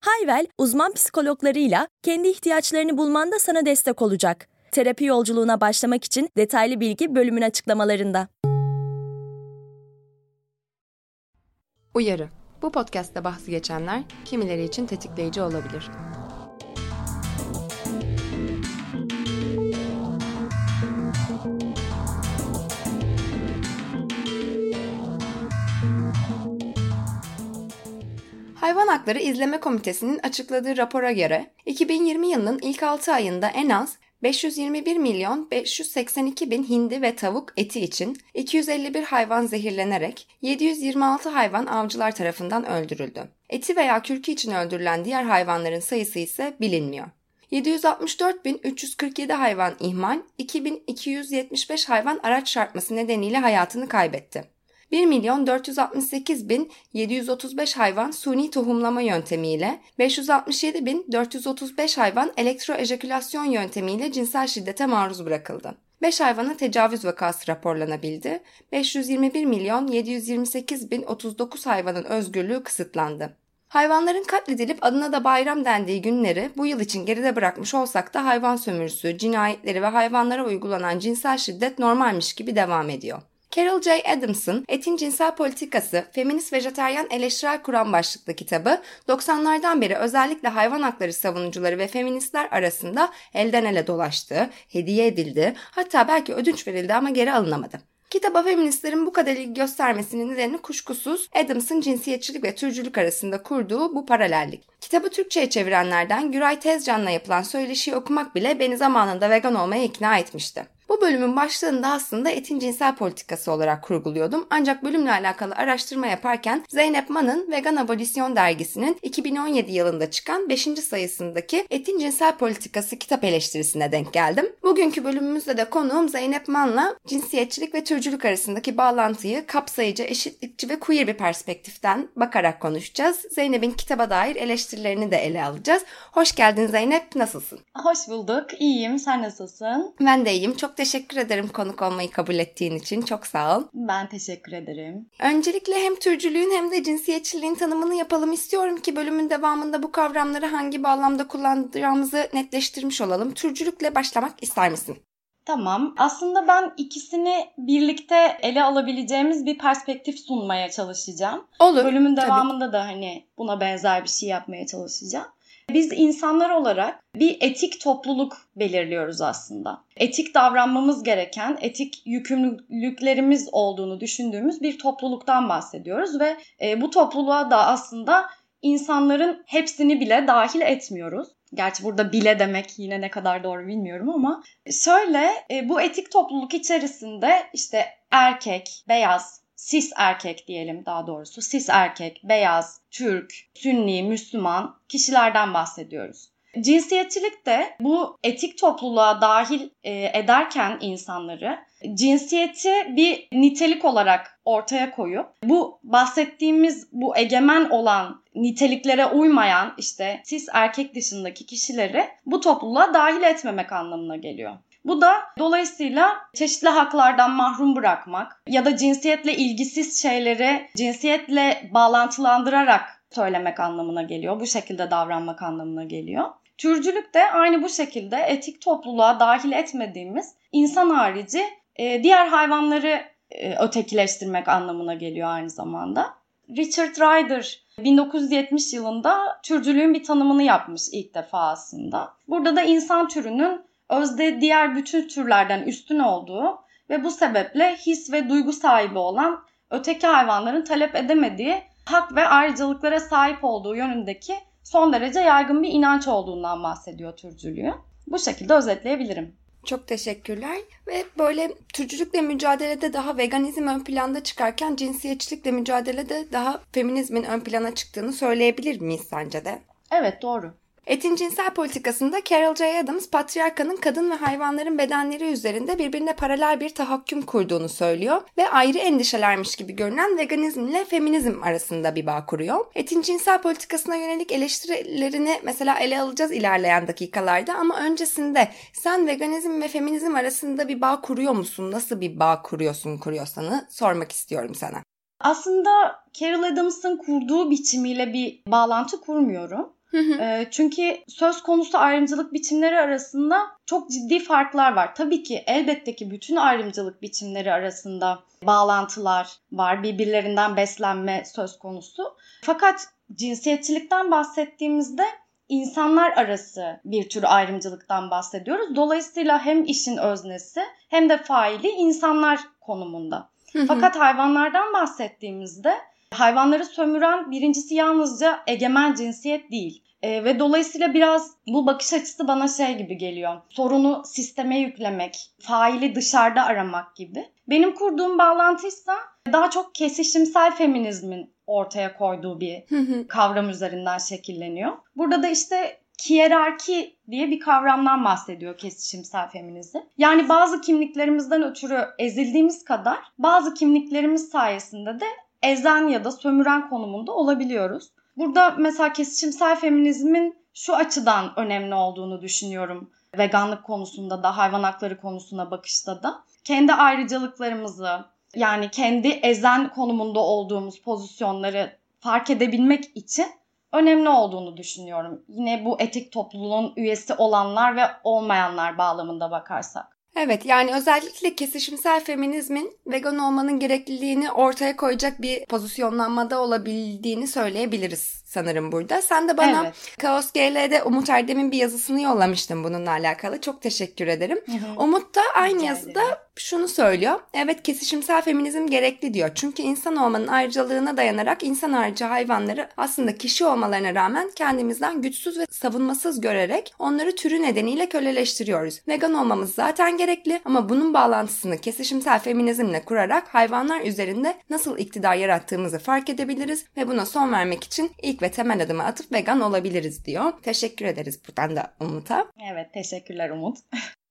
Hayvel, uzman psikologlarıyla kendi ihtiyaçlarını bulmanda sana destek olacak. Terapi yolculuğuna başlamak için detaylı bilgi bölümün açıklamalarında. Uyarı. Bu podcast'te bahsi geçenler kimileri için tetikleyici olabilir. Hayvan Hakları İzleme Komitesi'nin açıkladığı rapora göre 2020 yılının ilk 6 ayında en az 521 milyon 582 bin hindi ve tavuk eti için 251 hayvan zehirlenerek 726 hayvan avcılar tarafından öldürüldü. Eti veya kürkü için öldürülen diğer hayvanların sayısı ise bilinmiyor. 764.347 hayvan ihmal, 2275 hayvan araç çarpması nedeniyle hayatını kaybetti. 1 milyon 468 bin 735 hayvan suni tohumlama yöntemiyle, 567 bin 435 hayvan elektroejekülasyon yöntemiyle cinsel şiddete maruz bırakıldı. 5 hayvana tecavüz vakası raporlanabildi. 521 milyon 728 bin 39 hayvanın özgürlüğü kısıtlandı. Hayvanların katledilip adına da bayram dendiği günleri bu yıl için geride bırakmış olsak da hayvan sömürüsü, cinayetleri ve hayvanlara uygulanan cinsel şiddet normalmiş gibi devam ediyor. Carol J. Adams'ın Etin Cinsel Politikası, Feminist Vejeteryan Eleştirel Kuram başlıklı kitabı 90'lardan beri özellikle hayvan hakları savunucuları ve feministler arasında elden ele dolaştı, hediye edildi, hatta belki ödünç verildi ama geri alınamadı. Kitaba feministlerin bu kadar ilgi göstermesinin nedeni kuşkusuz Adams'ın cinsiyetçilik ve türcülük arasında kurduğu bu paralellik. Kitabı Türkçe'ye çevirenlerden Güray Tezcan'la yapılan söyleşiyi okumak bile beni zamanında vegan olmaya ikna etmişti. Bu bölümün başlığında aslında etin cinsel politikası olarak kurguluyordum. Ancak bölümle alakalı araştırma yaparken Zeynep Man'ın Vegan Abolisyon dergisinin 2017 yılında çıkan 5. sayısındaki Etin Cinsel Politikası kitap eleştirisine denk geldim. Bugünkü bölümümüzde de konuğum Zeynep Man'la cinsiyetçilik ve türcülük arasındaki bağlantıyı kapsayıcı, eşitlikçi ve queer bir perspektiften bakarak konuşacağız. Zeynep'in kitaba dair eleştirilerini de ele alacağız. Hoş geldin Zeynep, nasılsın? Hoş bulduk, iyiyim. Sen nasılsın? Ben de iyiyim. Çok teşekkür ederim konuk olmayı kabul ettiğin için. Çok sağ ol. Ben teşekkür ederim. Öncelikle hem türcülüğün hem de cinsiyetçiliğin tanımını yapalım istiyorum ki bölümün devamında bu kavramları hangi bağlamda kullanacağımızı netleştirmiş olalım. Türcülükle başlamak ister misin? Tamam. Aslında ben ikisini birlikte ele alabileceğimiz bir perspektif sunmaya çalışacağım. Olur. Bölümün devamında tabii. da hani buna benzer bir şey yapmaya çalışacağım. Biz insanlar olarak bir etik topluluk belirliyoruz aslında. Etik davranmamız gereken, etik yükümlülüklerimiz olduğunu düşündüğümüz bir topluluktan bahsediyoruz ve e, bu topluluğa da aslında insanların hepsini bile dahil etmiyoruz. Gerçi burada bile demek yine ne kadar doğru bilmiyorum ama şöyle e, bu etik topluluk içerisinde işte erkek, beyaz, sis erkek diyelim daha doğrusu. Sis erkek, beyaz, Türk, Sünni, Müslüman kişilerden bahsediyoruz. Cinsiyetçilik de bu etik topluluğa dahil e, ederken insanları cinsiyeti bir nitelik olarak ortaya koyup bu bahsettiğimiz bu egemen olan niteliklere uymayan işte cis erkek dışındaki kişileri bu topluluğa dahil etmemek anlamına geliyor. Bu da dolayısıyla çeşitli haklardan mahrum bırakmak ya da cinsiyetle ilgisiz şeyleri cinsiyetle bağlantılandırarak söylemek anlamına geliyor. Bu şekilde davranmak anlamına geliyor. Türcülük de aynı bu şekilde etik topluluğa dahil etmediğimiz insan harici e, diğer hayvanları e, ötekileştirmek anlamına geliyor aynı zamanda. Richard Ryder 1970 yılında türcülüğün bir tanımını yapmış ilk defa aslında. Burada da insan türünün özde diğer bütün türlerden üstün olduğu ve bu sebeple his ve duygu sahibi olan öteki hayvanların talep edemediği hak ve ayrıcalıklara sahip olduğu yönündeki son derece yaygın bir inanç olduğundan bahsediyor türcülüğü. Bu şekilde özetleyebilirim. Çok teşekkürler. Ve böyle türcülükle mücadelede daha veganizm ön planda çıkarken cinsiyetçilikle mücadelede daha feminizmin ön plana çıktığını söyleyebilir miyiz sence de? Evet doğru. Etin cinsel politikasında Carol J. Adams, patriarkanın kadın ve hayvanların bedenleri üzerinde birbirine paralel bir tahakküm kurduğunu söylüyor ve ayrı endişelermiş gibi görünen veganizm ile feminizm arasında bir bağ kuruyor. Etin cinsel politikasına yönelik eleştirilerini mesela ele alacağız ilerleyen dakikalarda ama öncesinde sen veganizm ve feminizm arasında bir bağ kuruyor musun? Nasıl bir bağ kuruyorsun kuruyorsanı sormak istiyorum sana. Aslında Carol Adams'ın kurduğu biçimiyle bir bağlantı kurmuyorum. E, çünkü söz konusu ayrımcılık biçimleri arasında çok ciddi farklar var. Tabii ki elbette ki bütün ayrımcılık biçimleri arasında bağlantılar var. Birbirlerinden beslenme söz konusu. Fakat cinsiyetçilikten bahsettiğimizde insanlar arası bir tür ayrımcılıktan bahsediyoruz. Dolayısıyla hem işin öznesi hem de faili insanlar konumunda. Fakat hayvanlardan bahsettiğimizde hayvanları sömüren birincisi yalnızca egemen cinsiyet değil. E, ve dolayısıyla biraz bu bakış açısı bana şey gibi geliyor. Sorunu sisteme yüklemek, faili dışarıda aramak gibi. Benim kurduğum bağlantıysa daha çok kesişimsel feminizmin ortaya koyduğu bir kavram üzerinden şekilleniyor. Burada da işte hiyerarki diye bir kavramdan bahsediyor kesişimsel feminizm. Yani bazı kimliklerimizden ötürü ezildiğimiz kadar bazı kimliklerimiz sayesinde de ezen ya da sömüren konumunda olabiliyoruz. Burada mesela kesişimsel feminizmin şu açıdan önemli olduğunu düşünüyorum. Veganlık konusunda da, hayvan hakları konusuna bakışta da. Kendi ayrıcalıklarımızı, yani kendi ezen konumunda olduğumuz pozisyonları fark edebilmek için önemli olduğunu düşünüyorum. Yine bu etik topluluğun üyesi olanlar ve olmayanlar bağlamında bakarsak. Evet yani özellikle kesişimsel feminizmin vegan olmanın gerekliliğini ortaya koyacak bir pozisyonlanmada olabildiğini söyleyebiliriz sanırım burada. Sen de bana evet. Kaos GL'de Umut Erdem'in bir yazısını yollamıştın bununla alakalı. Çok teşekkür ederim. Hı hı. Umut da aynı Rica yazıda ederim. şunu söylüyor. Evet kesişimsel feminizm gerekli diyor. Çünkü insan olmanın ayrıcalığına dayanarak insan harici hayvanları aslında kişi olmalarına rağmen kendimizden güçsüz ve savunmasız görerek onları türü nedeniyle köleleştiriyoruz. Vegan olmamız zaten gerekli ama bunun bağlantısını kesişimsel feminizmle kurarak hayvanlar üzerinde nasıl iktidar yarattığımızı fark edebiliriz ve buna son vermek için ilk ve temel adımı atıp vegan olabiliriz diyor. Teşekkür ederiz buradan da Umut'a. Evet teşekkürler Umut.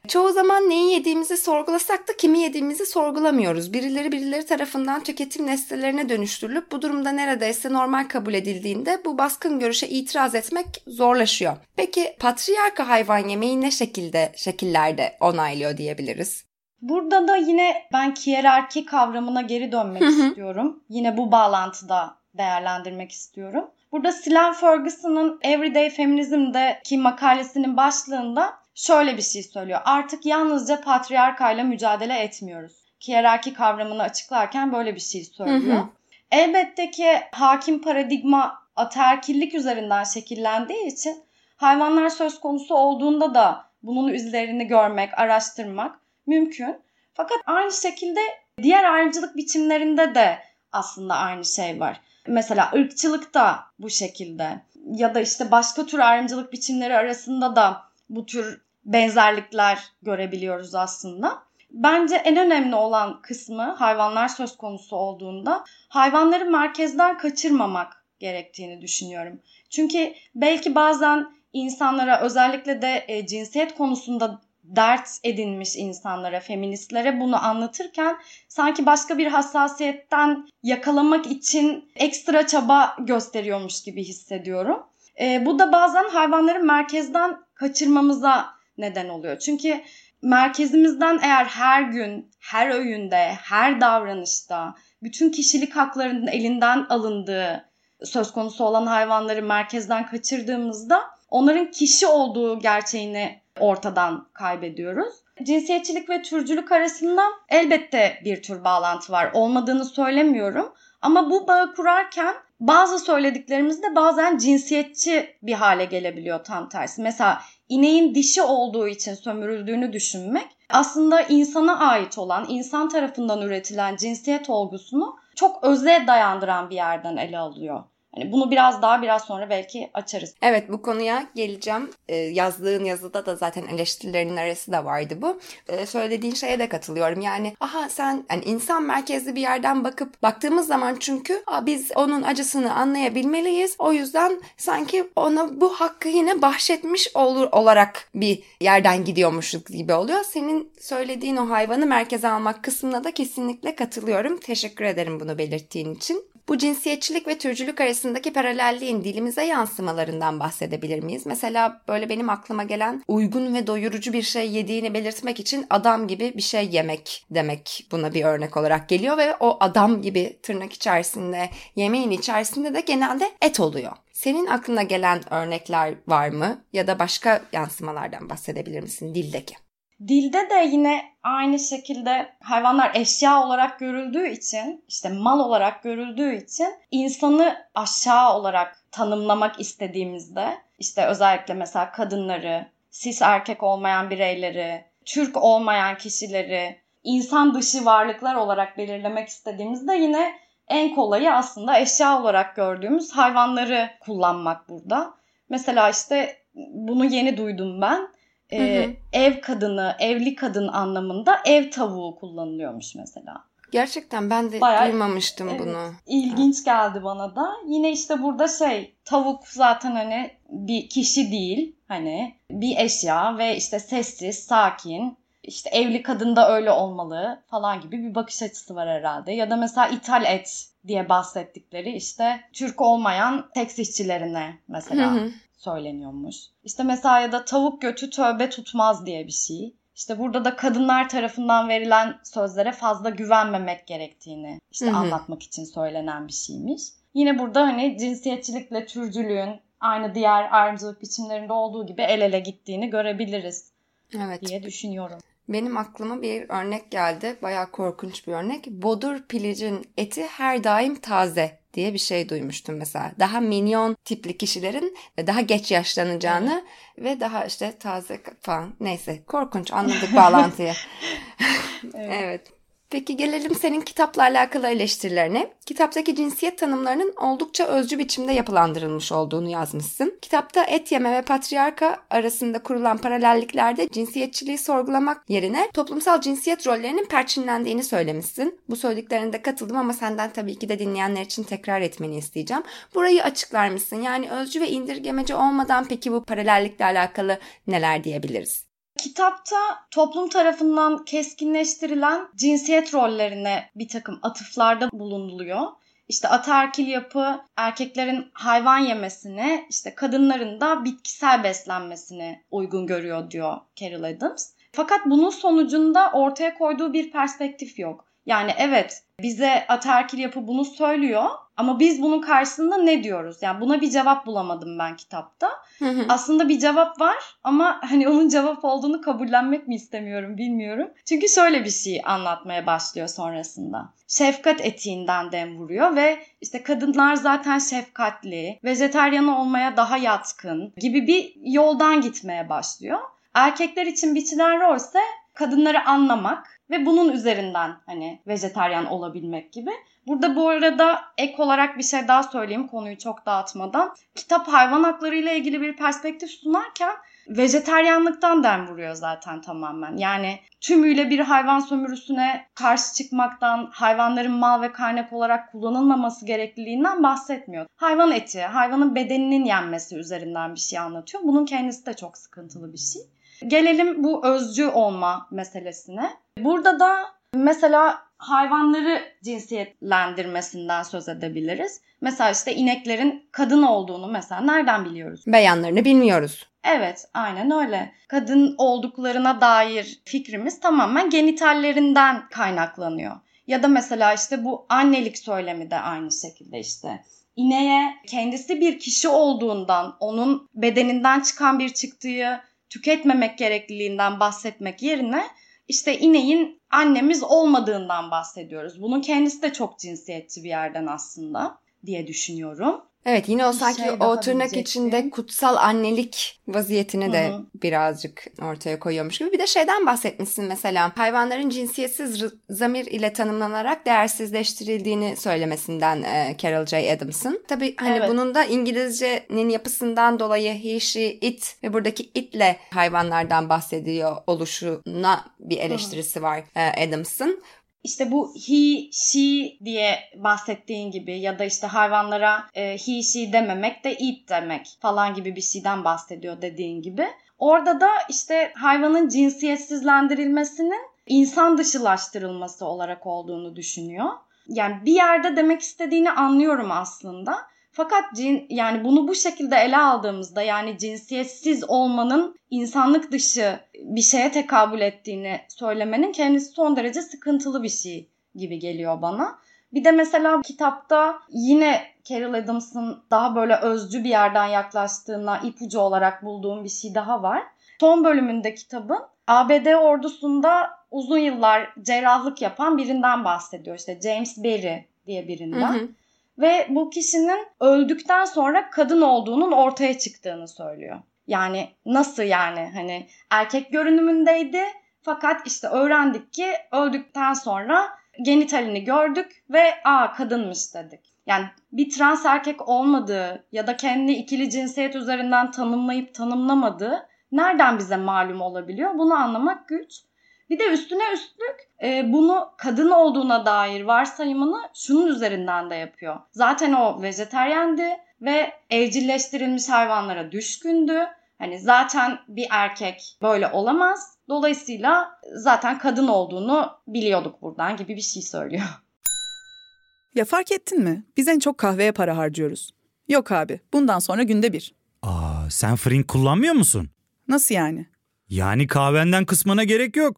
Çoğu zaman neyi yediğimizi sorgulasak da kimi yediğimizi sorgulamıyoruz. Birileri birileri tarafından tüketim nesnelerine dönüştürülüp bu durumda neredeyse normal kabul edildiğinde bu baskın görüşe itiraz etmek zorlaşıyor. Peki patriarka hayvan yemeği ne şekilde şekillerde onaylıyor diyebiliriz? Burada da yine ben hiyerarki kavramına geri dönmek istiyorum. Yine bu bağlantıda değerlendirmek istiyorum. Burada Silan Ferguson'ın Everyday Feminism'deki makalesinin başlığında şöyle bir şey söylüyor. Artık yalnızca patriarkayla mücadele etmiyoruz. Hiyerarki kavramını açıklarken böyle bir şey söylüyor. Hı hı. Elbette ki hakim paradigma ataerkillik üzerinden şekillendiği için hayvanlar söz konusu olduğunda da bunun izlerini görmek, araştırmak mümkün. Fakat aynı şekilde diğer ayrımcılık biçimlerinde de aslında aynı şey var. Mesela ırkçılık da bu şekilde ya da işte başka tür ayrımcılık biçimleri arasında da bu tür benzerlikler görebiliyoruz aslında. Bence en önemli olan kısmı hayvanlar söz konusu olduğunda hayvanları merkezden kaçırmamak gerektiğini düşünüyorum. Çünkü belki bazen insanlara özellikle de e, cinsiyet konusunda dert edinmiş insanlara, feministlere bunu anlatırken sanki başka bir hassasiyetten yakalamak için ekstra çaba gösteriyormuş gibi hissediyorum. E, bu da bazen hayvanların merkezden kaçırmamıza neden oluyor. Çünkü merkezimizden eğer her gün, her öğünde, her davranışta bütün kişilik haklarının elinden alındığı söz konusu olan hayvanları merkezden kaçırdığımızda onların kişi olduğu gerçeğini ortadan kaybediyoruz. Cinsiyetçilik ve türcülük arasında elbette bir tür bağlantı var. Olmadığını söylemiyorum. Ama bu bağı kurarken bazı söylediklerimizde bazen cinsiyetçi bir hale gelebiliyor tam tersi. Mesela ineğin dişi olduğu için sömürüldüğünü düşünmek aslında insana ait olan, insan tarafından üretilen cinsiyet olgusunu çok öze dayandıran bir yerden ele alıyor. Hani bunu biraz daha biraz sonra belki açarız. Evet bu konuya geleceğim. Ee, yazdığın yazıda da zaten eleştirilerin arası da vardı bu. Ee, söylediğin şeye de katılıyorum. Yani aha sen yani insan merkezli bir yerden bakıp baktığımız zaman çünkü Aa, biz onun acısını anlayabilmeliyiz. O yüzden sanki ona bu hakkı yine bahşetmiş olur olarak bir yerden gidiyormuşuz gibi oluyor. Senin söylediğin o hayvanı merkeze almak kısmına da kesinlikle katılıyorum. Teşekkür ederim bunu belirttiğin için. Bu cinsiyetçilik ve türcülük arasındaki paralelliğin dilimize yansımalarından bahsedebilir miyiz? Mesela böyle benim aklıma gelen uygun ve doyurucu bir şey yediğini belirtmek için adam gibi bir şey yemek demek buna bir örnek olarak geliyor ve o adam gibi tırnak içerisinde yemeğin içerisinde de genelde et oluyor. Senin aklına gelen örnekler var mı ya da başka yansımalardan bahsedebilir misin dildeki? Dilde de yine aynı şekilde hayvanlar eşya olarak görüldüğü için, işte mal olarak görüldüğü için insanı aşağı olarak tanımlamak istediğimizde işte özellikle mesela kadınları, cis erkek olmayan bireyleri, Türk olmayan kişileri insan dışı varlıklar olarak belirlemek istediğimizde yine en kolayı aslında eşya olarak gördüğümüz hayvanları kullanmak burada. Mesela işte bunu yeni duydum ben e, hı hı. ev kadını, evli kadın anlamında ev tavuğu kullanılıyormuş mesela. Gerçekten ben de Bayağı, duymamıştım evet, bunu. İlginç evet. geldi bana da. Yine işte burada şey tavuk zaten hani bir kişi değil hani bir eşya ve işte sessiz, sakin. İşte evli kadın da öyle olmalı falan gibi bir bakış açısı var herhalde. Ya da mesela ithal et diye bahsettikleri işte Türk olmayan seks işçilerine mesela. Hı hı söyleniyormuş. İşte mesela ya da tavuk götü tövbe tutmaz diye bir şey. İşte burada da kadınlar tarafından verilen sözlere fazla güvenmemek gerektiğini işte Hı-hı. anlatmak için söylenen bir şeymiş. Yine burada hani cinsiyetçilikle türcülüğün aynı diğer ayrımcılık biçimlerinde olduğu gibi el ele gittiğini görebiliriz evet. diye düşünüyorum. Benim aklıma bir örnek geldi. Bayağı korkunç bir örnek. Bodur pilicin eti her daim taze diye bir şey duymuştum mesela. Daha minyon tipli kişilerin daha geç yaşlanacağını ve daha işte taze falan neyse korkunç anladık bağlantıyı. evet. evet. Peki gelelim senin kitapla alakalı eleştirilerine. Kitaptaki cinsiyet tanımlarının oldukça özcü biçimde yapılandırılmış olduğunu yazmışsın. Kitapta et yeme ve patriarka arasında kurulan paralelliklerde cinsiyetçiliği sorgulamak yerine toplumsal cinsiyet rollerinin perçinlendiğini söylemişsin. Bu söylediklerine katıldım ama senden tabii ki de dinleyenler için tekrar etmeni isteyeceğim. Burayı açıklar mısın? Yani özcü ve indirgemeci olmadan peki bu paralellikle alakalı neler diyebiliriz? Kitapta toplum tarafından keskinleştirilen cinsiyet rollerine bir takım atıflarda bulunuluyor. İşte ataerkil yapı erkeklerin hayvan yemesini, işte kadınların da bitkisel beslenmesini uygun görüyor diyor Carol Adams. Fakat bunun sonucunda ortaya koyduğu bir perspektif yok. Yani evet bize ataerkil yapı bunu söylüyor ama biz bunun karşısında ne diyoruz? Yani buna bir cevap bulamadım ben kitapta. Aslında bir cevap var ama hani onun cevap olduğunu kabullenmek mi istemiyorum bilmiyorum. Çünkü şöyle bir şey anlatmaya başlıyor sonrasında. Şefkat etiğinden dem vuruyor ve işte kadınlar zaten şefkatli, vejeteryan olmaya daha yatkın gibi bir yoldan gitmeye başlıyor. Erkekler için biçilen rol ise kadınları anlamak, ve bunun üzerinden hani vejeteryan olabilmek gibi. Burada bu arada ek olarak bir şey daha söyleyeyim konuyu çok dağıtmadan. Kitap hayvan hakları ile ilgili bir perspektif sunarken vejeteryanlıktan dem vuruyor zaten tamamen. Yani tümüyle bir hayvan sömürüsüne karşı çıkmaktan, hayvanların mal ve kaynak olarak kullanılmaması gerekliliğinden bahsetmiyor. Hayvan eti, hayvanın bedeninin yenmesi üzerinden bir şey anlatıyor. Bunun kendisi de çok sıkıntılı bir şey. Gelelim bu özcü olma meselesine. Burada da mesela hayvanları cinsiyetlendirmesinden söz edebiliriz. Mesela işte ineklerin kadın olduğunu mesela nereden biliyoruz? Beyanlarını bilmiyoruz. Evet, aynen öyle. Kadın olduklarına dair fikrimiz tamamen genitallerinden kaynaklanıyor. Ya da mesela işte bu annelik söylemi de aynı şekilde işte. İneğe kendisi bir kişi olduğundan, onun bedeninden çıkan bir çıktığı tüketmemek gerekliliğinden bahsetmek yerine işte ineğin annemiz olmadığından bahsediyoruz. Bunun kendisi de çok cinsiyetçi bir yerden aslında diye düşünüyorum. Evet yine o Bir sanki şey o tırnak içinde kutsal annelik vaziyetini de Hı hı. birazcık ortaya koyuyormuş gibi. Bir de şeyden bahsetmişsin mesela hayvanların cinsiyetsiz zamir ile tanımlanarak değersizleştirildiğini söylemesinden e, Carol J. Adams'ın. Tabii hani Evet. bunun da İngilizcenin yapısından dolayı he, she, it ve buradaki itle hayvanlardan bahsediyor oluşuna bir eleştirisi var e, Adams'ın. İşte bu he, she diye bahsettiğin gibi ya da işte hayvanlara e, he, she dememek de it demek falan gibi bir şeyden bahsediyor dediğin gibi. Orada da işte hayvanın cinsiyetsizlendirilmesinin insan dışılaştırılması olarak olduğunu düşünüyor. Yani bir yerde demek istediğini anlıyorum aslında. Fakat cin, yani bunu bu şekilde ele aldığımızda yani cinsiyetsiz olmanın insanlık dışı bir şeye tekabül ettiğini söylemenin kendisi son derece sıkıntılı bir şey gibi geliyor bana. Bir de mesela kitapta yine Carol Adams'ın daha böyle özcü bir yerden yaklaştığına ipucu olarak bulduğum bir şey daha var. Son bölümünde kitabın ABD ordusunda uzun yıllar cerrahlık yapan birinden bahsediyor. İşte James Berry diye birinden. Hı hı. Ve bu kişinin öldükten sonra kadın olduğunun ortaya çıktığını söylüyor. Yani nasıl yani hani erkek görünümündeydi fakat işte öğrendik ki öldükten sonra genitalini gördük ve aa kadınmış dedik. Yani bir trans erkek olmadığı ya da kendini ikili cinsiyet üzerinden tanımlayıp tanımlamadığı nereden bize malum olabiliyor? Bunu anlamak güç. Bir de üstüne üstlük e, bunu kadın olduğuna dair varsayımını şunun üzerinden de yapıyor. Zaten o vejeteryendi ve evcilleştirilmiş hayvanlara düşkündü. Hani zaten bir erkek böyle olamaz. Dolayısıyla zaten kadın olduğunu biliyorduk buradan gibi bir şey söylüyor. Ya fark ettin mi? Biz en çok kahveye para harcıyoruz. Yok abi, bundan sonra günde bir. Aa, sen Frink kullanmıyor musun? Nasıl yani? Yani kahvenden kısmına gerek yok.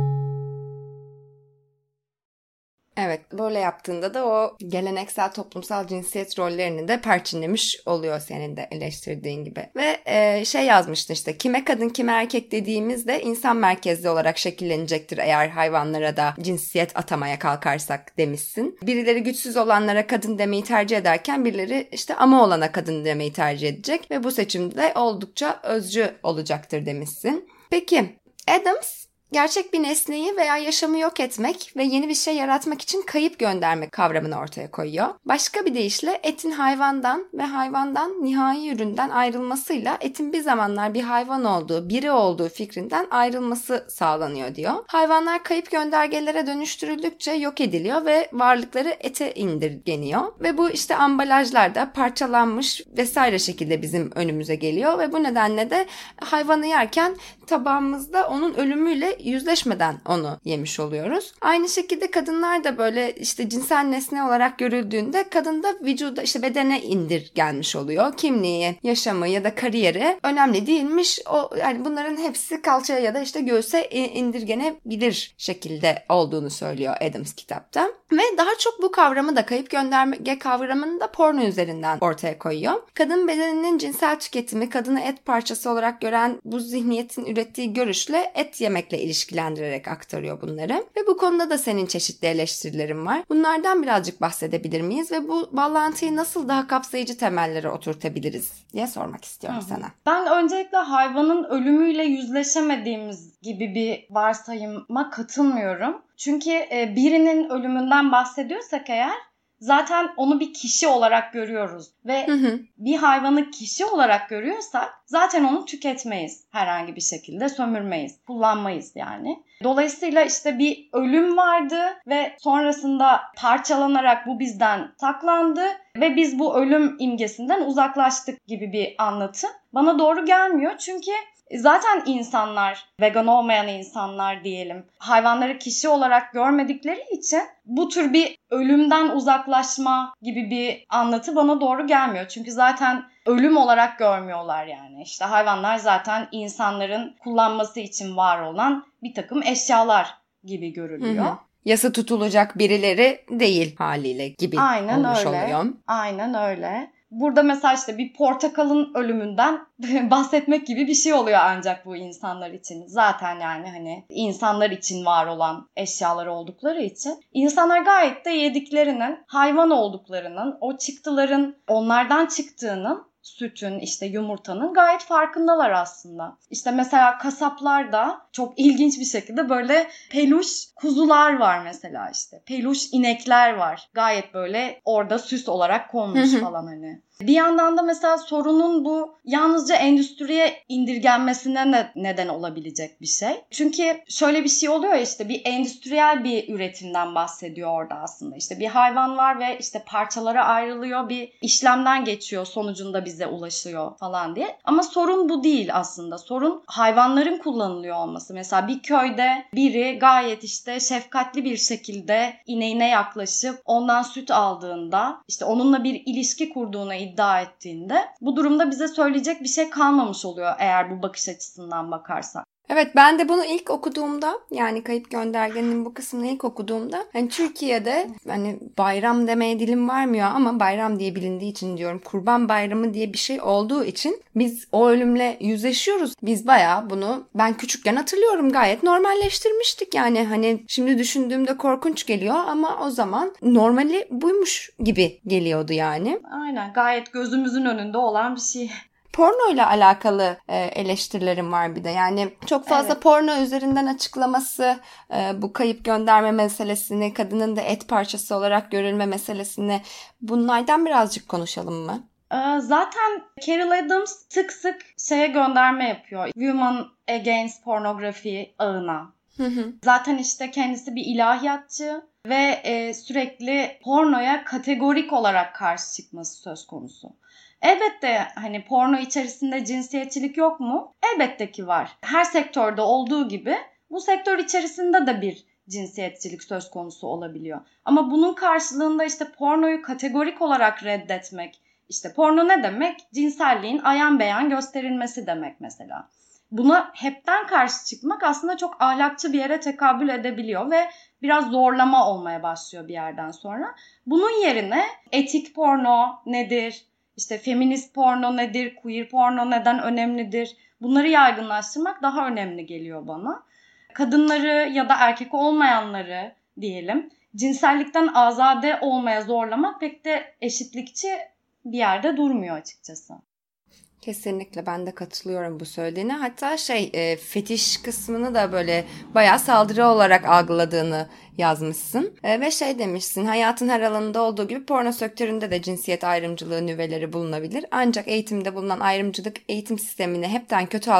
Evet böyle yaptığında da o geleneksel toplumsal cinsiyet rollerini de perçinlemiş oluyor senin de eleştirdiğin gibi. Ve e, şey yazmıştın işte kime kadın kime erkek dediğimizde insan merkezli olarak şekillenecektir eğer hayvanlara da cinsiyet atamaya kalkarsak demişsin. Birileri güçsüz olanlara kadın demeyi tercih ederken birileri işte ama olana kadın demeyi tercih edecek ve bu seçimde oldukça özcü olacaktır demişsin. Peki Adams gerçek bir nesneyi veya yaşamı yok etmek ve yeni bir şey yaratmak için kayıp göndermek kavramını ortaya koyuyor. Başka bir deyişle etin hayvandan ve hayvandan nihai üründen ayrılmasıyla etin bir zamanlar bir hayvan olduğu, biri olduğu fikrinden ayrılması sağlanıyor diyor. Hayvanlar kayıp göndergelere dönüştürüldükçe yok ediliyor ve varlıkları ete indirgeniyor. Ve bu işte ambalajlarda parçalanmış vesaire şekilde bizim önümüze geliyor ve bu nedenle de hayvanı yerken tabağımızda onun ölümüyle yüzleşmeden onu yemiş oluyoruz. Aynı şekilde kadınlar da böyle işte cinsel nesne olarak görüldüğünde kadında vücuda işte bedene indirgenmiş oluyor. Kimliği, yaşamı ya da kariyeri önemli değilmiş. O yani bunların hepsi kalçaya ya da işte göğüse indirgenebilir şekilde olduğunu söylüyor Adams kitapta. Ve daha çok bu kavramı da kayıp gönderme kavramını da porno üzerinden ortaya koyuyor. Kadın bedeninin cinsel tüketimi kadını et parçası olarak gören bu zihniyetin ürettiği görüşle et yemekle ilişkilendirerek aktarıyor bunları. Ve bu konuda da senin çeşitli eleştirilerin var. Bunlardan birazcık bahsedebilir miyiz ve bu bağlantıyı nasıl daha kapsayıcı temellere oturtabiliriz diye sormak istiyorum Hı. sana. Ben öncelikle hayvanın ölümüyle yüzleşemediğimiz gibi bir varsayıma katılmıyorum. Çünkü e, birinin ölümünden bahsediyorsak eğer zaten onu bir kişi olarak görüyoruz ve Hı hı. bir hayvanı kişi olarak görüyorsak zaten onu tüketmeyiz herhangi bir şekilde sömürmeyiz, kullanmayız yani. Dolayısıyla işte bir ölüm vardı ve sonrasında parçalanarak bu bizden saklandı ve biz bu ölüm imgesinden uzaklaştık gibi bir anlatı bana doğru gelmiyor. Çünkü Zaten insanlar, vegan olmayan insanlar diyelim, hayvanları kişi olarak görmedikleri için bu tür bir ölümden uzaklaşma gibi bir anlatı bana doğru gelmiyor. Çünkü zaten ölüm olarak görmüyorlar yani. İşte hayvanlar zaten insanların kullanması için var olan bir takım eşyalar gibi görülüyor. Hı hı. Yasa tutulacak birileri değil haliyle gibi Aynen olmuş öyle. oluyor. Aynen öyle. Burada mesela işte bir portakalın ölümünden bahsetmek gibi bir şey oluyor ancak bu insanlar için. Zaten yani hani insanlar için var olan eşyalar oldukları için. insanlar gayet de yediklerinin hayvan olduklarının, o çıktıların onlardan çıktığının sütün, işte yumurtanın gayet farkındalar aslında. İşte mesela kasaplarda çok ilginç bir şekilde böyle peluş kuzular var mesela işte. Peluş inekler var. Gayet böyle orada süs olarak konmuş falan hani. Bir yandan da mesela sorunun bu yalnızca endüstriye indirgenmesine ne, neden olabilecek bir şey. Çünkü şöyle bir şey oluyor işte bir endüstriyel bir üretimden bahsediyor orada aslında. İşte bir hayvan var ve işte parçalara ayrılıyor, bir işlemden geçiyor, sonucunda bize ulaşıyor falan diye. Ama sorun bu değil aslında. Sorun hayvanların kullanılıyor olması. Mesela bir köyde biri gayet işte şefkatli bir şekilde ineğine yaklaşıp ondan süt aldığında işte onunla bir ilişki kurduğuna iddia ettiğinde bu durumda bize söyleyecek bir şey kalmamış oluyor eğer bu bakış açısından bakarsak. Evet ben de bunu ilk okuduğumda yani kayıp göndergenin bu kısmını ilk okuduğumda hani Türkiye'de hani bayram demeye dilim varmıyor ama bayram diye bilindiği için diyorum kurban bayramı diye bir şey olduğu için biz o ölümle yüzleşiyoruz. Biz bayağı bunu ben küçükken hatırlıyorum gayet normalleştirmiştik yani hani şimdi düşündüğümde korkunç geliyor ama o zaman normali buymuş gibi geliyordu yani. Aynen gayet gözümüzün önünde olan bir şey porno ile alakalı e, eleştirilerim var bir de. Yani çok fazla evet. porno üzerinden açıklaması, e, bu kayıp gönderme meselesini, kadının da et parçası olarak görülme meselesini bunlardan birazcık konuşalım mı? E, zaten Carol Adams sık sık şeye gönderme yapıyor. Women Against Pornography ağına. Zaten işte kendisi bir ilahiyatçı ve e, sürekli pornoya kategorik olarak karşı çıkması söz konusu. Elbette hani porno içerisinde cinsiyetçilik yok mu? Elbette ki var. Her sektörde olduğu gibi bu sektör içerisinde de bir cinsiyetçilik söz konusu olabiliyor. Ama bunun karşılığında işte pornoyu kategorik olarak reddetmek, işte porno ne demek? Cinselliğin ayan beyan gösterilmesi demek mesela. Buna hepten karşı çıkmak aslında çok ahlakçı bir yere tekabül edebiliyor ve biraz zorlama olmaya başlıyor bir yerden sonra. Bunun yerine etik porno nedir? İşte feminist porno nedir, queer porno neden önemlidir? Bunları yaygınlaştırmak daha önemli geliyor bana. Kadınları ya da erkek olmayanları diyelim cinsellikten azade olmaya zorlamak pek de eşitlikçi bir yerde durmuyor açıkçası. Kesinlikle ben de katılıyorum bu söylediğine. Hatta şey e, fetiş kısmını da böyle bayağı saldırı olarak algıladığını yazmışsın. E, ve şey demişsin hayatın her alanında olduğu gibi porno sektöründe de cinsiyet ayrımcılığı nüveleri bulunabilir. Ancak eğitimde bulunan ayrımcılık eğitim sistemini hepten kötü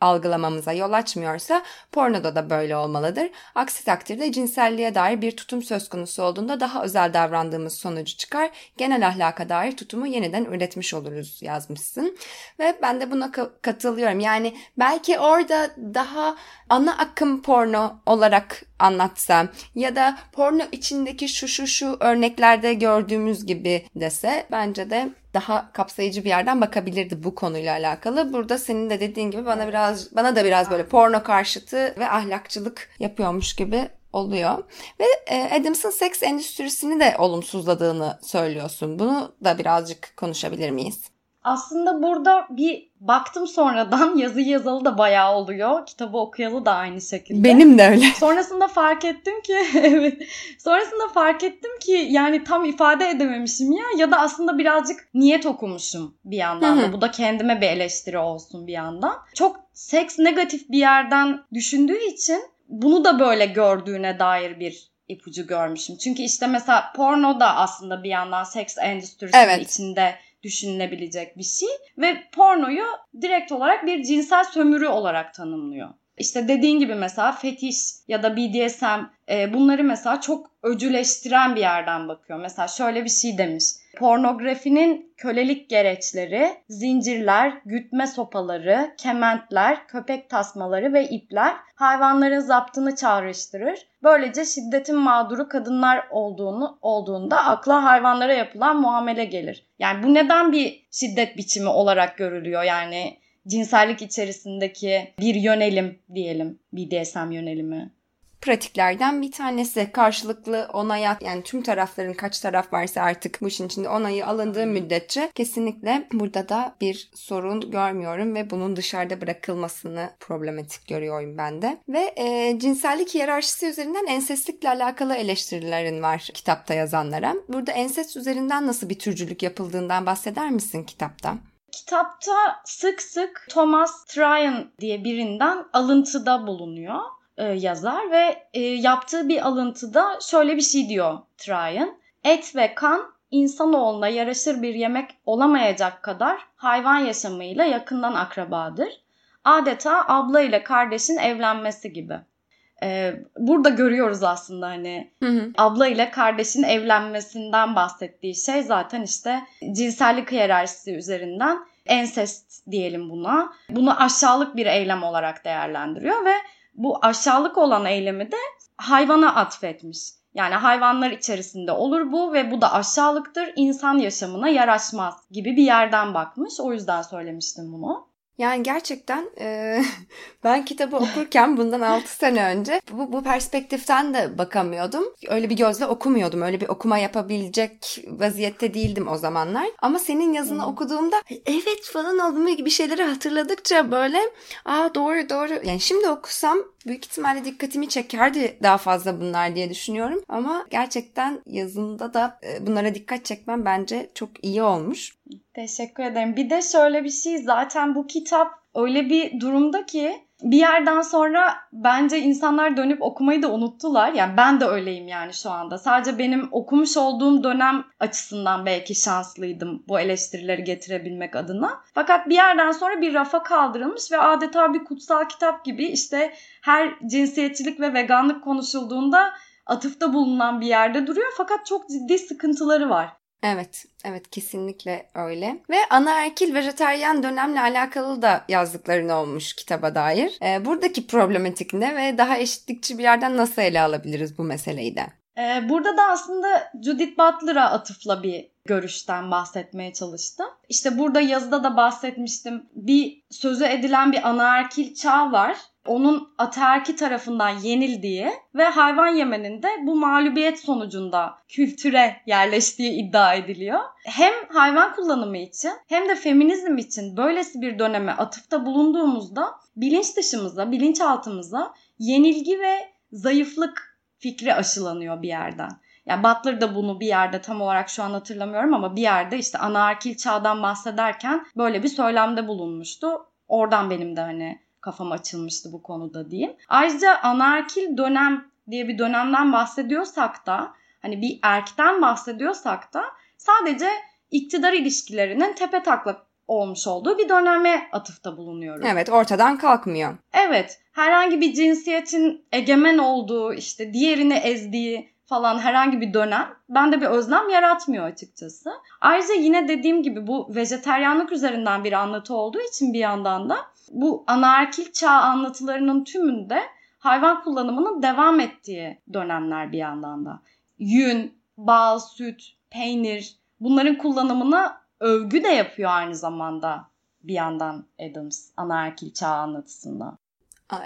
algılamamıza yol açmıyorsa pornoda da böyle olmalıdır. Aksi takdirde cinselliğe dair bir tutum söz konusu olduğunda daha özel davrandığımız sonucu çıkar. Genel ahlaka dair tutumu yeniden üretmiş oluruz yazmışsın. Ve ben de buna katılıyorum. Yani belki orada daha ana akım porno olarak anlatsam ya da porno içindeki şu şu şu örneklerde gördüğümüz gibi dese bence de daha kapsayıcı bir yerden bakabilirdi bu konuyla alakalı. Burada senin de dediğin gibi bana biraz bana da biraz böyle porno karşıtı ve ahlakçılık yapıyormuş gibi oluyor. Ve e, Adams'ın seks endüstrisini de olumsuzladığını söylüyorsun. Bunu da birazcık konuşabilir miyiz? Aslında burada bir baktım sonradan yazı yazalı da bayağı oluyor. Kitabı okuyalı da aynı şekilde. Benim de öyle. Sonrasında fark ettim ki evet. Sonrasında fark ettim ki yani tam ifade edememişim ya ya da aslında birazcık niyet okumuşum bir yandan da. Bu da kendime bir eleştiri olsun bir yandan. Çok seks negatif bir yerden düşündüğü için bunu da böyle gördüğüne dair bir ipucu görmüşüm. Çünkü işte mesela porno da aslında bir yandan seks endüstrisinin evet. içinde düşünülebilecek bir şey ve pornoyu direkt olarak bir cinsel sömürü olarak tanımlıyor. İşte dediğin gibi mesela fetiş ya da BDSM e, bunları mesela çok öcüleştiren bir yerden bakıyor. Mesela şöyle bir şey demiş. Pornografinin kölelik gereçleri, zincirler, gütme sopaları, kementler, köpek tasmaları ve ipler hayvanların zaptını çağrıştırır. Böylece şiddetin mağduru kadınlar olduğunu olduğunda akla hayvanlara yapılan muamele gelir. Yani bu neden bir şiddet biçimi olarak görülüyor? Yani cinsellik içerisindeki bir yönelim diyelim BDSM yönelimi pratiklerden bir tanesi. Karşılıklı onaya yani tüm tarafların kaç taraf varsa artık bu işin içinde onayı alındığı müddetçe kesinlikle burada da bir sorun görmüyorum ve bunun dışarıda bırakılmasını problematik görüyorum ben de. Ve e, cinsellik hiyerarşisi üzerinden ensestlikle alakalı eleştirilerin var kitapta yazanlara. Burada ensest üzerinden nasıl bir türcülük yapıldığından bahseder misin kitapta? Kitapta sık sık Thomas Tryon diye birinden alıntıda bulunuyor e, yazar ve e, yaptığı bir alıntıda şöyle bir şey diyor Tryon. Et ve kan insanoğluna yaraşır bir yemek olamayacak kadar hayvan yaşamıyla yakından akrabadır. Adeta abla ile kardeşin evlenmesi gibi. Ee, burada görüyoruz aslında hani hı hı. abla ile kardeşin evlenmesinden bahsettiği şey zaten işte cinsellik hiyerarşisi üzerinden ensest diyelim buna. Bunu aşağılık bir eylem olarak değerlendiriyor ve bu aşağılık olan eylemi de hayvana atfetmiş. Yani hayvanlar içerisinde olur bu ve bu da aşağılıktır, insan yaşamına yaraşmaz gibi bir yerden bakmış. O yüzden söylemiştim bunu. Yani gerçekten e, ben kitabı okurken bundan 6 sene önce bu, bu perspektiften de bakamıyordum. Öyle bir gözle okumuyordum. Öyle bir okuma yapabilecek vaziyette değildim o zamanlar. Ama senin yazını hmm. okuduğumda evet falan oldum gibi şeyleri hatırladıkça böyle aa doğru doğru. Yani şimdi okusam büyük ihtimalle dikkatimi çekerdi daha fazla bunlar diye düşünüyorum. Ama gerçekten yazında da bunlara dikkat çekmem bence çok iyi olmuş. Teşekkür ederim. Bir de şöyle bir şey zaten bu kitap öyle bir durumda ki bir yerden sonra bence insanlar dönüp okumayı da unuttular. Yani ben de öyleyim yani şu anda. Sadece benim okumuş olduğum dönem açısından belki şanslıydım bu eleştirileri getirebilmek adına. Fakat bir yerden sonra bir rafa kaldırılmış ve adeta bir kutsal kitap gibi işte her cinsiyetçilik ve veganlık konuşulduğunda atıfta bulunan bir yerde duruyor. Fakat çok ciddi sıkıntıları var. Evet, evet kesinlikle öyle. Ve anaerkil vejeteryan dönemle alakalı da yazdıkların olmuş kitaba dair. Ee, buradaki problematik ne ve daha eşitlikçi bir yerden nasıl ele alabiliriz bu meseleyi de? Ee, burada da aslında Judith Butler'a atıfla bir görüşten bahsetmeye çalıştım. İşte burada yazıda da bahsetmiştim. Bir sözü edilen bir anaerkil çağ var onun ataerki tarafından yenildiği ve hayvan yemenin de bu mağlubiyet sonucunda kültüre yerleştiği iddia ediliyor. Hem hayvan kullanımı için hem de feminizm için böylesi bir döneme atıfta bulunduğumuzda bilinç dışımıza, bilinçaltımıza yenilgi ve zayıflık fikri aşılanıyor bir yerden. Yani Butler da bunu bir yerde tam olarak şu an hatırlamıyorum ama bir yerde işte anaerkil çağdan bahsederken böyle bir söylemde bulunmuştu. Oradan benim de hani kafam açılmıştı bu konuda diyeyim. Ayrıca anarkil dönem diye bir dönemden bahsediyorsak da hani bir erkten bahsediyorsak da sadece iktidar ilişkilerinin tepe taklak olmuş olduğu bir döneme atıfta bulunuyoruz. Evet ortadan kalkmıyor. Evet herhangi bir cinsiyetin egemen olduğu işte diğerini ezdiği falan herhangi bir dönem bende bir özlem yaratmıyor açıkçası. Ayrıca yine dediğim gibi bu vejeteryanlık üzerinden bir anlatı olduğu için bir yandan da bu anarkil çağ anlatılarının tümünde hayvan kullanımının devam ettiği dönemler bir yandan da. Yün, bal, süt, peynir bunların kullanımına övgü de yapıyor aynı zamanda bir yandan Adams anarkil çağ anlatısında.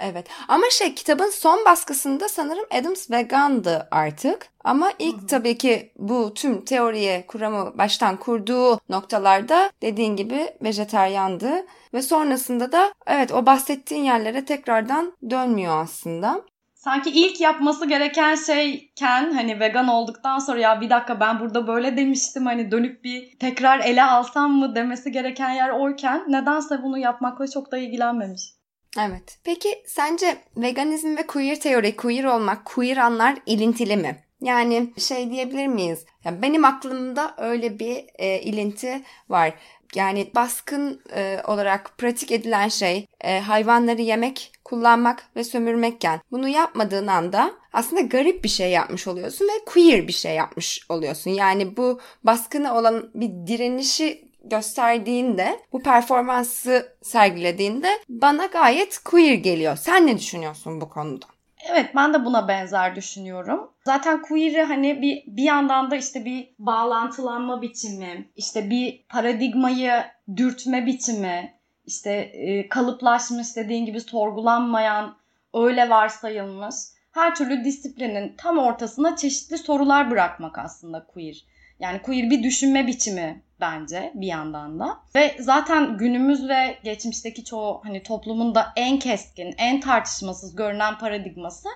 Evet ama şey kitabın son baskısında sanırım Adams vegandı artık. Ama ilk Hı-hı. tabii ki bu tüm teoriye kuramı baştan kurduğu noktalarda dediğin gibi vejeteryandı. Ve sonrasında da evet o bahsettiğin yerlere tekrardan dönmüyor aslında. Sanki ilk yapması gereken şeyken hani vegan olduktan sonra ya bir dakika ben burada böyle demiştim hani dönüp bir tekrar ele alsam mı demesi gereken yer oyken nedense bunu yapmakla çok da ilgilenmemiş. Evet. Peki sence veganizm ve queer teori, queer olmak, queer anlar ilintili mi? Yani şey diyebilir miyiz? Yani benim aklımda öyle bir e, ilinti var. Yani baskın e, olarak pratik edilen şey e, hayvanları yemek kullanmak ve sömürmekken bunu yapmadığın anda aslında garip bir şey yapmış oluyorsun ve queer bir şey yapmış oluyorsun. Yani bu baskına olan bir direnişi gösterdiğinde, bu performansı sergilediğinde bana gayet queer geliyor. Sen ne düşünüyorsun bu konuda? Evet ben de buna benzer düşünüyorum. Zaten queer'i hani bir, bir yandan da işte bir bağlantılanma biçimi, işte bir paradigmayı dürtme biçimi, işte e, kalıplaşmış dediğin gibi sorgulanmayan, öyle varsayılmış her türlü disiplinin tam ortasına çeşitli sorular bırakmak aslında queer. Yani queer bir düşünme biçimi bence bir yandan da. Ve zaten günümüz ve geçmişteki çoğu hani toplumun da en keskin, en tartışmasız görünen paradigması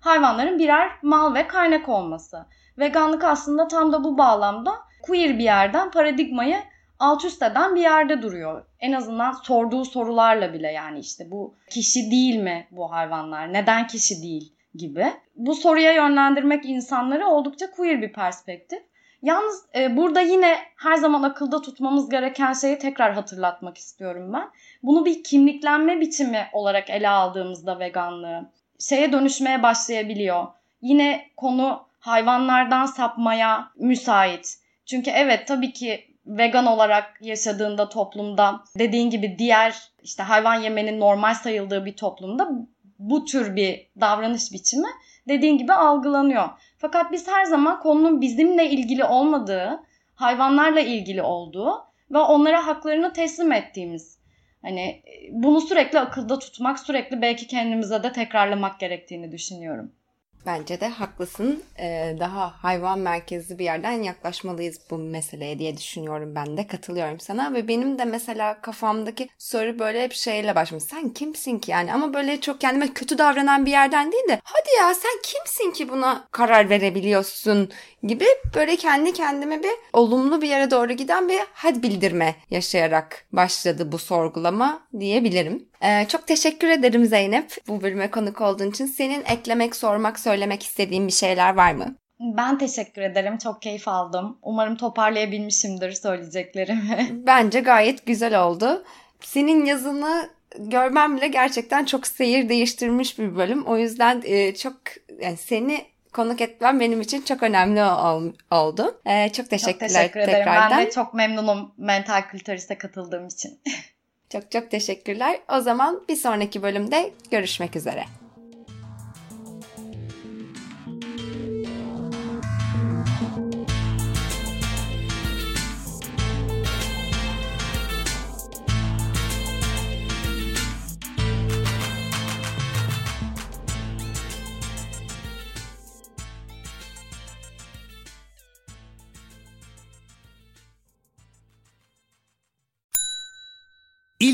hayvanların birer mal ve kaynak olması. Veganlık aslında tam da bu bağlamda queer bir yerden paradigmayı alt üst eden bir yerde duruyor. En azından sorduğu sorularla bile yani işte bu kişi değil mi bu hayvanlar? Neden kişi değil gibi. Bu soruya yönlendirmek insanları oldukça queer bir perspektif. Yalnız e, burada yine her zaman akılda tutmamız gereken şeyi tekrar hatırlatmak istiyorum ben. Bunu bir kimliklenme biçimi olarak ele aldığımızda veganlığı şeye dönüşmeye başlayabiliyor. Yine konu hayvanlardan sapmaya müsait. Çünkü evet tabii ki vegan olarak yaşadığında toplumda dediğin gibi diğer işte hayvan yemenin normal sayıldığı bir toplumda bu tür bir davranış biçimi dediğin gibi algılanıyor. Fakat biz her zaman konunun bizimle ilgili olmadığı, hayvanlarla ilgili olduğu ve onlara haklarını teslim ettiğimiz hani bunu sürekli akılda tutmak, sürekli belki kendimize de tekrarlamak gerektiğini düşünüyorum. Bence de haklısın. Ee, daha hayvan merkezli bir yerden yaklaşmalıyız bu meseleye diye düşünüyorum ben de. Katılıyorum sana ve benim de mesela kafamdaki soru böyle hep şeyle başlamış. Sen kimsin ki yani? Ama böyle çok kendime kötü davranan bir yerden değil de hadi ya sen kimsin ki buna karar verebiliyorsun gibi böyle kendi kendime bir olumlu bir yere doğru giden bir had bildirme yaşayarak başladı bu sorgulama diyebilirim. Ee, çok teşekkür ederim Zeynep bu bölüme konuk olduğun için. Senin eklemek, sormak, söylemek istediğin bir şeyler var mı? Ben teşekkür ederim. Çok keyif aldım. Umarım toparlayabilmişimdir söyleyeceklerimi. Bence gayet güzel oldu. Senin yazını görmem bile gerçekten çok seyir değiştirmiş bir bölüm. O yüzden e, çok yani seni konuk etmem benim için çok önemli ol, oldu. Ee, çok teşekkürler çok teşekkür ederim. tekrardan. Ben de çok memnunum mental klitoris'e katıldığım için. çok çok teşekkürler. O zaman bir sonraki bölümde görüşmek üzere.